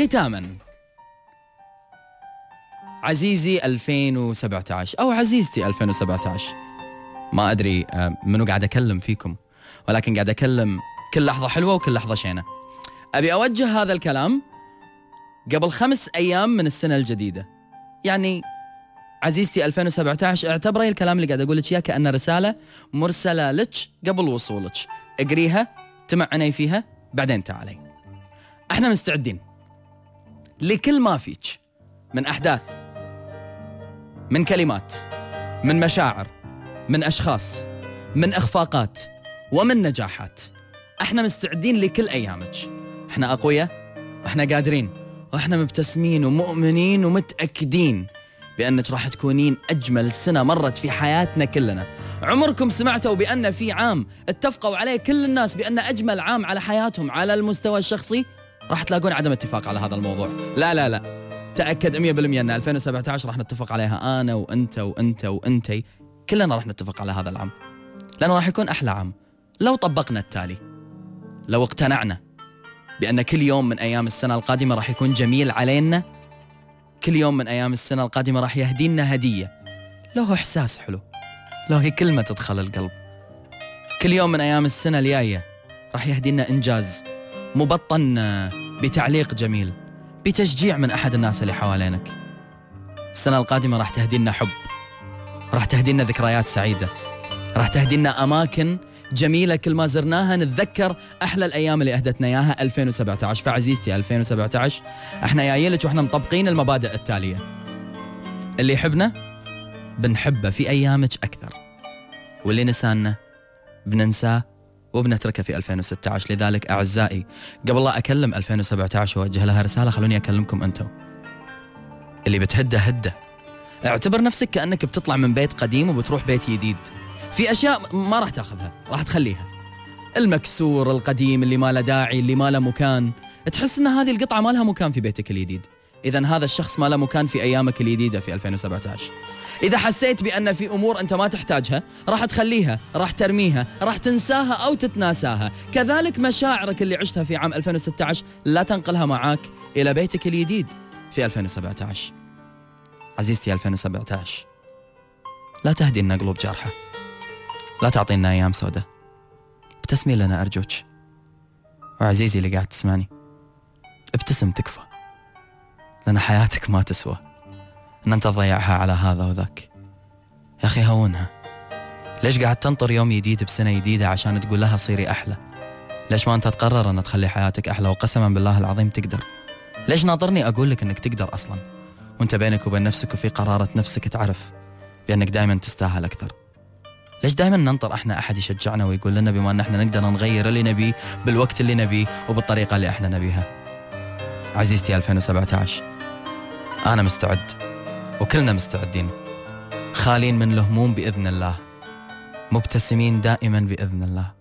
ختاما. عزيزي 2017 أو عزيزتي 2017 ما أدري آه، منو قاعد أكلم فيكم. ولكن قاعد أكلم كل لحظة حلوة وكل لحظة شينة. أبي أوجه هذا الكلام قبل خمس أيام من السنة الجديدة. يعني عزيزتي 2017 اعتبري الكلام اللي قاعد أقول لك إياه كأنه رسالة مرسلة لك قبل وصولك. اقريها تمعني فيها بعدين تعالي. إحنا مستعدين. لكل ما فيك. من أحداث من كلمات من مشاعر من أشخاص من إخفاقات ومن نجاحات. إحنا مستعدين لكل أيامك. إحنا أقوياء وإحنا قادرين وإحنا مبتسمين ومؤمنين ومتأكدين بأنك راح تكونين أجمل سنة مرت في حياتنا كلنا. عمركم سمعتوا بأن في عام اتفقوا عليه كل الناس بأن أجمل عام على حياتهم على المستوى الشخصي؟ راح تلاقون عدم اتفاق على هذا الموضوع. لا لا لا. تأكد 100% أن 2017 راح نتفق عليها أنا وأنت وأنت وانتي كلنا راح نتفق على هذا العام. لأنه راح يكون أحلى عام. لو طبقنا التالي لو اقتنعنا بأن كل يوم من أيام السنة القادمة راح يكون جميل علينا كل يوم من أيام السنة القادمة راح يهدينا هدية. لو هو إحساس حلو لو هي كلمة تدخل القلب. كل يوم من أيام السنة الجاية راح يهدينا إنجاز مبطن بتعليق جميل بتشجيع من أحد الناس اللي حوالينك. السنة القادمة راح تهدينا حب راح تهدينا ذكريات سعيدة راح تهدينا أماكن جميلة كل ما زرناها. نتذكر أحلى الأيام اللي أهدتنا إياها 2017 فعزيزتي 2017 إحنا جايين لك وإحنا مطبقين المبادئ التالية. اللي يحبنا بنحبه في أيامك أكثر واللي نسانا بننساه وبنتركه في 2016 لذلك أعزائي قبل لا أكلم 2017 وأوجه لها رسالة خلوني أكلمكم أنتم اللي بتهده هده. اعتبر نفسك كأنك بتطلع من بيت قديم وبتروح بيت جديد. في أشياء ما راح تاخذها راح تخليها. المكسور القديم اللي ما له داعي اللي ما له مكان. تحس إن هذه القطعة ما لها مكان في بيتك الجديد. اذا هذا الشخص ما له مكان في أيامك الجديدة في 2017 إذا حسيت بأن في أمور أنت ما تحتاجها راح تخليها راح ترميها راح تنساها أو تتناساها. كذلك مشاعرك اللي عشتها في عام 2016 لا تنقلها معاك إلى بيتك الجديد في 2017 عزيزتي 2017 لا تهدي لنا قلوب جارحة. لا تعطينا أيام سودة ابتسمي لنا ارجوك وعزيزي اللي قاعد تسمعني ابتسم تكفى لأن حياتك ما تسوى. ان انت تضيعها على هذا وذاك؟ يا أخي هونها. ليش قاعد تنطر يوم جديد بسنة جديدة عشان تقول لها صيري أحلى؟ ليش ما أنت تقرر أن تخلي حياتك أحلى وقسما بالله العظيم تقدر؟ ليش ناطرني أقول لك أنك تقدر أصلا؟ وأنت بينك وبين نفسك وفي قرارة نفسك تعرف بأنك دائما تستاهل أكثر. ليش دائما ننطر إحنا أحد يشجعنا ويقول لنا بما أن إحنا نقدر نغير اللي نبيه بالوقت اللي نبيه وبالطريقة اللي إحنا نبيها؟ عزيزتي 2017 أنا مستعد. وكلنا مستعدين. خالين من الهموم بإذن الله. مبتسمين دائما بإذن الله.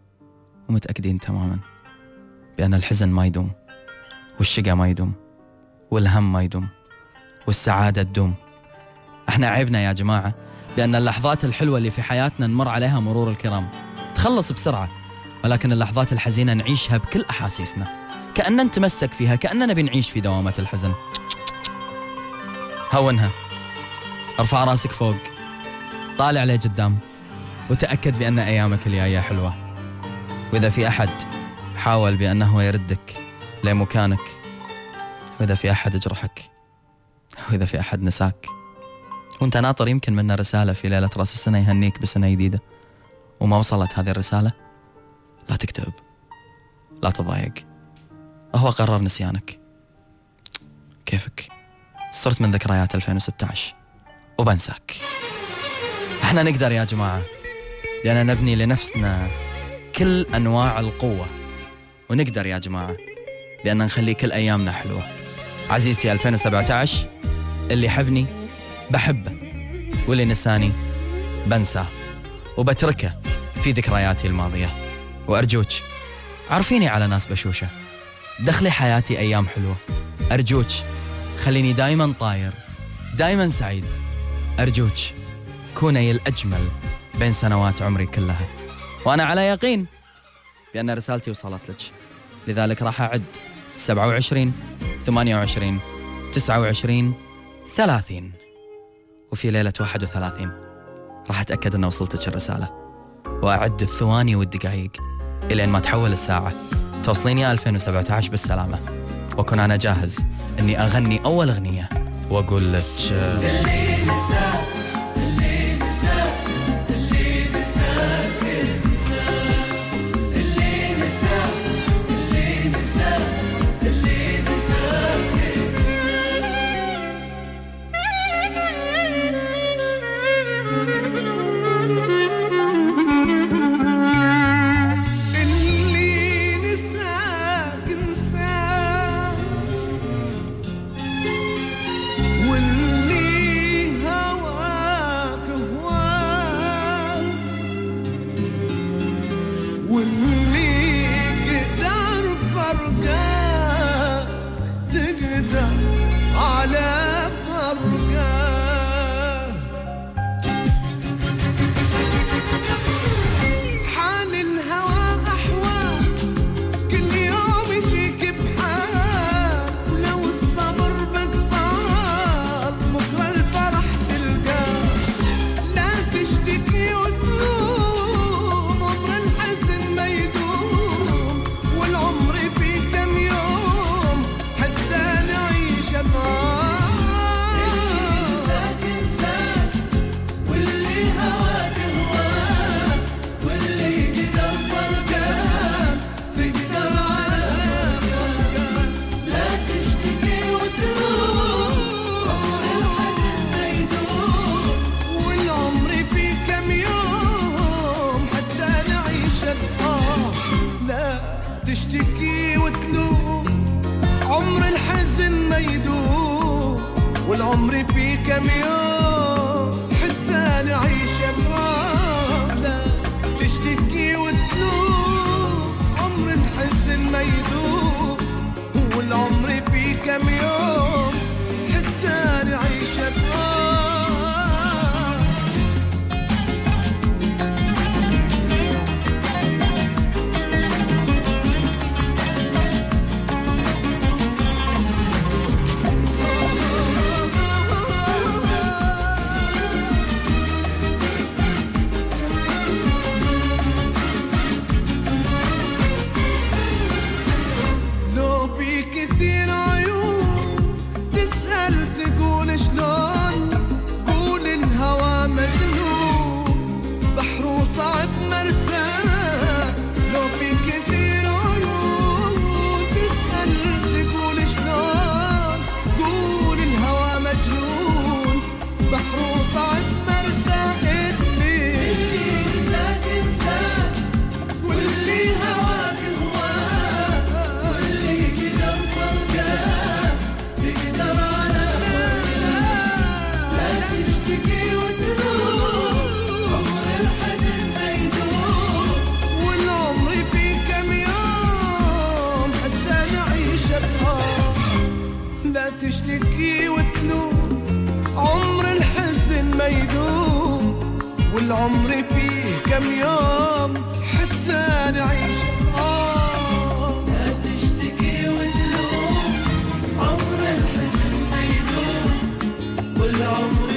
ومتأكدين تماما بأن الحزن ما يدوم والشقا ما يدوم والهم ما يدوم والسعادة تدوم. إحنا عيبنا يا جماعة بأن اللحظات الحلوة اللي في حياتنا نمر عليها مرور الكرام. تخلص بسرعة ولكن اللحظات الحزينة نعيشها بكل أحاسيسنا. كأننا نتمسك فيها كأننا بنعيش في دوامة الحزن. هونها. ارفع راسك فوق. طالع لي قدام. وتأكد بأن أيامك الجاية حلوة. وإذا في أحد حاول بأنه يردك لمكانك وإذا في أحد جرحك وإذا في أحد نساك. وأنت ناطر يمكن منا رسالة في ليلة رأس السنة يهنيك بسنة جديدة. وما وصلت هذه الرسالة لا تكتئب. لا تضايق. هو قرر نسيانك. كيفك؟ صرت من ذكريات 2016 وبنساك. إحنا نقدر يا جماعة لأن نبني لنفسنا كل أنواع القوة. ونقدر يا جماعة بأن نخلي كل أيامنا حلوة. عزيزتي 2017 اللي حبني بحبه واللي نساني بنساه. وبتركه في ذكرياتي الماضية. وأرجوك عرفيني على ناس بشوشة. دخلي حياتي أيام حلوة. أرجوك خليني دايما طاير دايما سعيد. أرجوك كوني الأجمل بين سنوات عمري كلها. وأنا على يقين بأن رسالتي وصلت لك. لذلك راح أعد 27 28 29 30 وفي ليلة 31 راح أتأكد أن وصلتك الرسالة. وأعد الثواني والدقايق إلين ما تحول الساعة. توصليني 2017 بالسلامة. وأكون أنا جاهز أني أغني أول أغنية. وأقول لك تشتكي وتلوم. عمر الحزن ما يدوم والعمر فيه كم يوم. تشتكي وتلوم عمر الحزن ما يدوم والعمر فيه كم يوم حتى نعيش. آه. I'm